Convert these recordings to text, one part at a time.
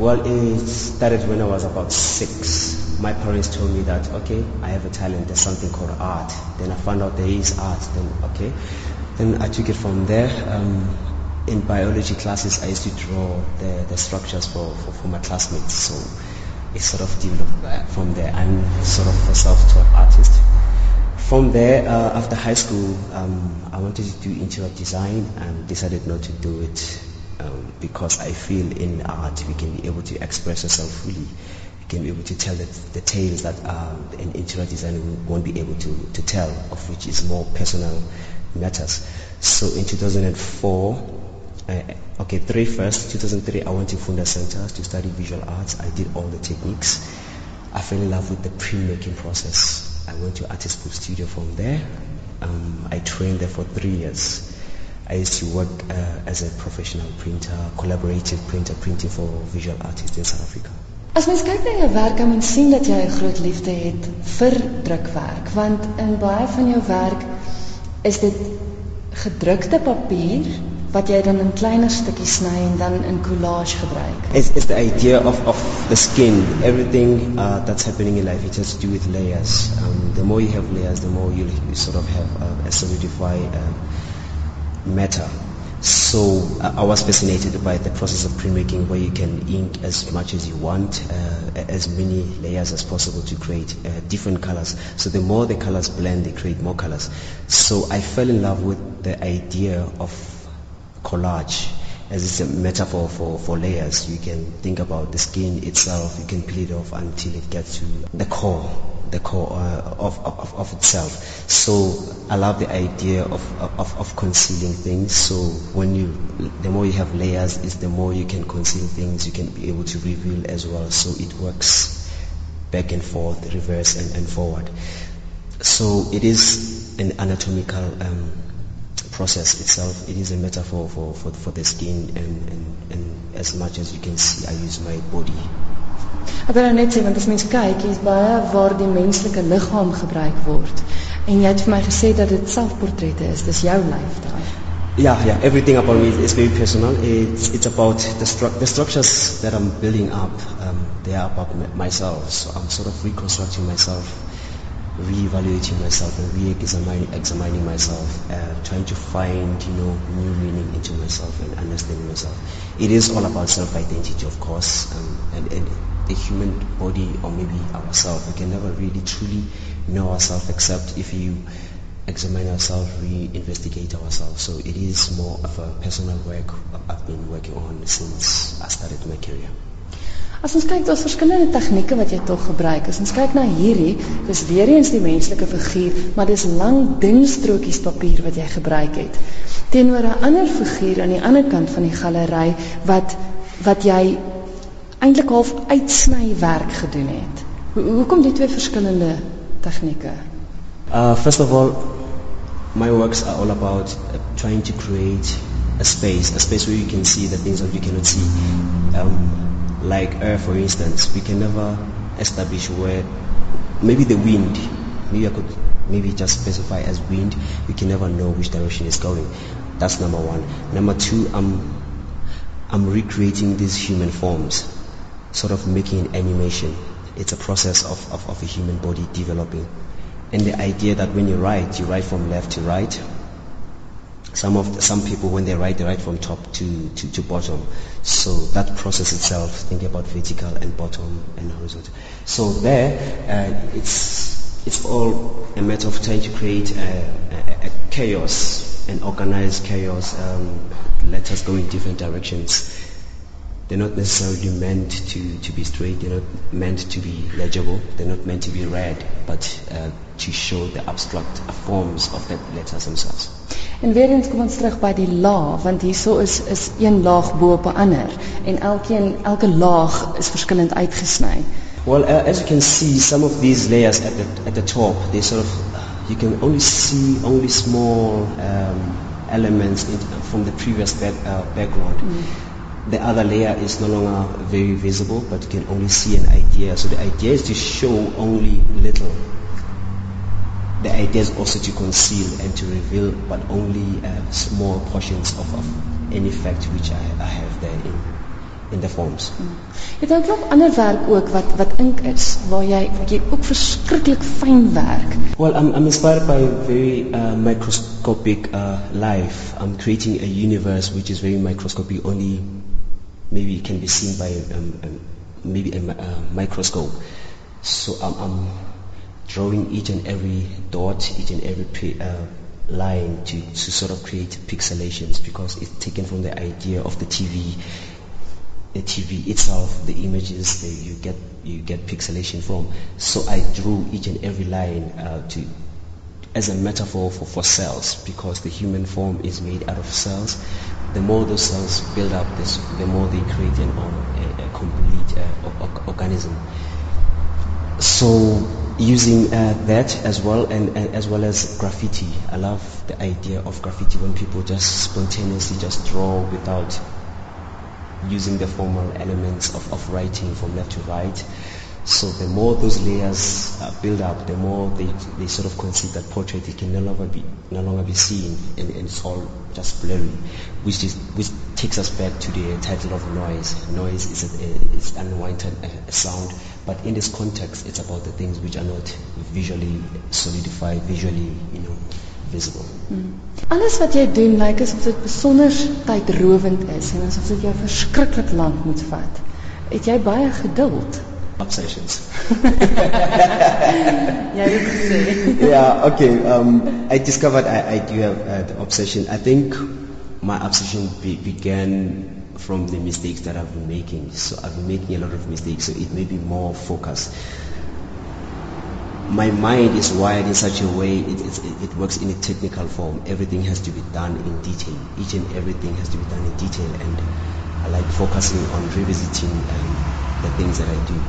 Well, it started when I was about six. My parents told me that, okay, I have a talent, there's something called art. Then I found out there is art, then okay. Then I took it from there. Um, in biology classes, I used to draw the, the structures for, for, for my classmates. So it sort of developed from there. I'm sort of a self-taught artist. From there, uh, after high school, um, I wanted to do interior design and decided not to do it um, because I feel in art we can be able to express ourselves fully. We can be able to tell the, the tales that uh, an interior designer won't be able to, to tell, of which is more personal matters. So in 2004, uh, okay, three first, 2003, I went to Funda Center to study visual arts. I did all the techniques. I fell in love with the printmaking process. I went to Artist Proof Studio from there. Um, I trained there for three years. I used to work uh, as a professional printer, collaborative printer, printing for visual artists in South Africa. As mens kyk na jou werk, kan mens sien dat jy 'n groot liefde het vir drukwerk, want in baie van jou werk is dit gedrukte papier wat jy dan in kleiner stukkies sny en dan in collage gebruik. It's, it's the idea of, of the skin. Everything uh, that's happening in life, it has to do with layers. Um, the more you have layers, the more you sort of have uh, a solidified uh, matter. So I was fascinated by the process of printmaking where you can ink as much as you want, uh, as many layers as possible to create uh, different colors. So the more the colors blend, they create more colors. So I fell in love with the idea of collage as it's a metaphor for, for layers. You can think about the skin itself, you can peel it off until it gets to the core, the core uh, of, of, of itself. So I love the idea of, of, of concealing things. So when you, the more you have layers, is the more you can conceal things, you can be able to reveal as well. So it works back and forth, reverse and, and forward. So it is an anatomical um, process itself, it is a metaphor for, for, for the skin and, and, and as much as you can see, I use my body. Ek wil nou net sê want as mens kyk, hier's baie waar die menslike liggaam gebruik word. En jy het vir my gesê dat dit selfportrette is. Dis jou lyf daai. Yeah, yeah. Everything about me is very personal. It's it's about the, stru- the structures that I'm building up. Um, they are about myself. So I'm sort of reconstructing myself re-evaluating myself and re-examining examining myself, uh, trying to find, you know, new meaning into myself and understanding myself. It is all about self-identity, of course, um, and, and the human body or maybe ourselves. We can never really truly know ourselves except if you examine ourselves, re-investigate ourselves. So it is more of a personal work I've been working on since I started my career. As ons kyk, daar's verskillende tegnieke wat jy tog gebruik. As ons kyk na hierdie, dis weer eens die menslike figuur, maar dis lang dun strokies papier wat jy gebruik het. Teenoor 'n ander figuur aan die ander kant van die galery wat wat jy eintlik half uitsny werk gedoen het. Hoe hoekom die twee verskillende tegnieke? Uh first of all, my works are all about uh, trying to create a space, a space where you can see the things that you cannot see. Um like air for instance, we can never establish where maybe the wind, maybe I could maybe just specify as wind, we can never know which direction it's going. That's number one. Number two, I'm I'm recreating these human forms, sort of making an animation. It's a process of, of, of a human body developing. And the idea that when you write, you write from left to right, some of the, some people when they write they write from top to, to, to bottom. So that process itself think about vertical and bottom and horizontal. So there uh, it's it's all a matter of trying to create a, a, a chaos an organized chaos um, let us go in different directions. They're not necessarily meant to, to be straight they're not meant to be legible they're not meant to be read but uh, to show the abstract forms of the letters themselves En weer eens kom ons terug by die laag want hierso is is een laag bo op 'n ander en elkeen elke laag is verskillend uitgesny. Well, uh, as you can see, some of these layers at the at the top, they sort of you can only see only small um, elements in, from the previous back, uh, background. Mm. The other layer is no longer very visible, but you can only see an idea. So the idea is to show only little the idea is also to conceal and to reveal, but only uh, small portions of, of any fact which I, I have there in, in the forms. Hmm. Jy het 'n klop ander werk ook wat wat ink is waar jy wat jy ook verskriklik fyn werk. Well, I'm I'm inspired by very uh, microscopic uh, life. I'm creating a universe which is very microscopic only maybe it can be seen by um, um, maybe a, a microscope. So I'm, I'm drawing each and every dot, each and every uh, line to, to sort of create pixelations because it's taken from the idea of the TV. The TV itself, the images that you get you get pixelation from. So I drew each and every line uh, to as a metaphor for, for cells because the human form is made out of cells. The more those cells build up, this, the more they create an, a, a complete uh, organism. So using uh, that as well and, and, as well as graffiti. I love the idea of graffiti when people just spontaneously just draw without using the formal elements of, of writing from left to right. So the more those layers uh, build up, the more they, they sort of concede that portrait it can no longer be no longer be seen, and, and it's all just blurry, which is which takes us back to the title of noise. Noise is a, a, is unwanted a sound, but in this context, it's about the things which are not visually solidified, visually, you know, visible. Hmm. Alles wat jy doen lyk asof dit besonder tydrowend is en asof dit jou verskriklik lank moet vat. Het jy baie geduld? obsessions. yeah, yeah, okay. Um, I discovered I, I do have uh, the obsession. I think my obsession be, began from the mistakes that I've been making. So I've been making a lot of mistakes, so it may be more focused. My mind is wired in such a way it, it, it works in a technical form. Everything has to be done in detail. Each and everything has to be done in detail, and I like focusing on revisiting um, the things that I do.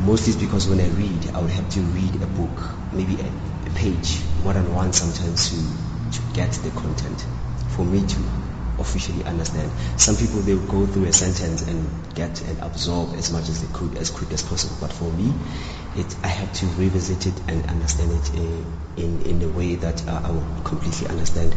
Mostly it's because when I read, I would have to read a book, maybe a, a page, more than one sometimes to, to get the content for me to officially understand. Some people they will go through a sentence and get and absorb as much as they could as quick as possible. But for me, it I have to revisit it and understand it in in, in a way that uh, I will completely understand.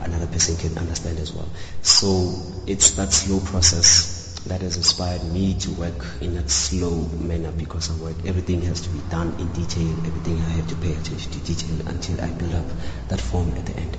Another person can understand as well. So it's that slow process that has inspired me to work in a slow manner because I work, everything has to be done in detail, everything I have to pay attention to detail until I build up that form at the end.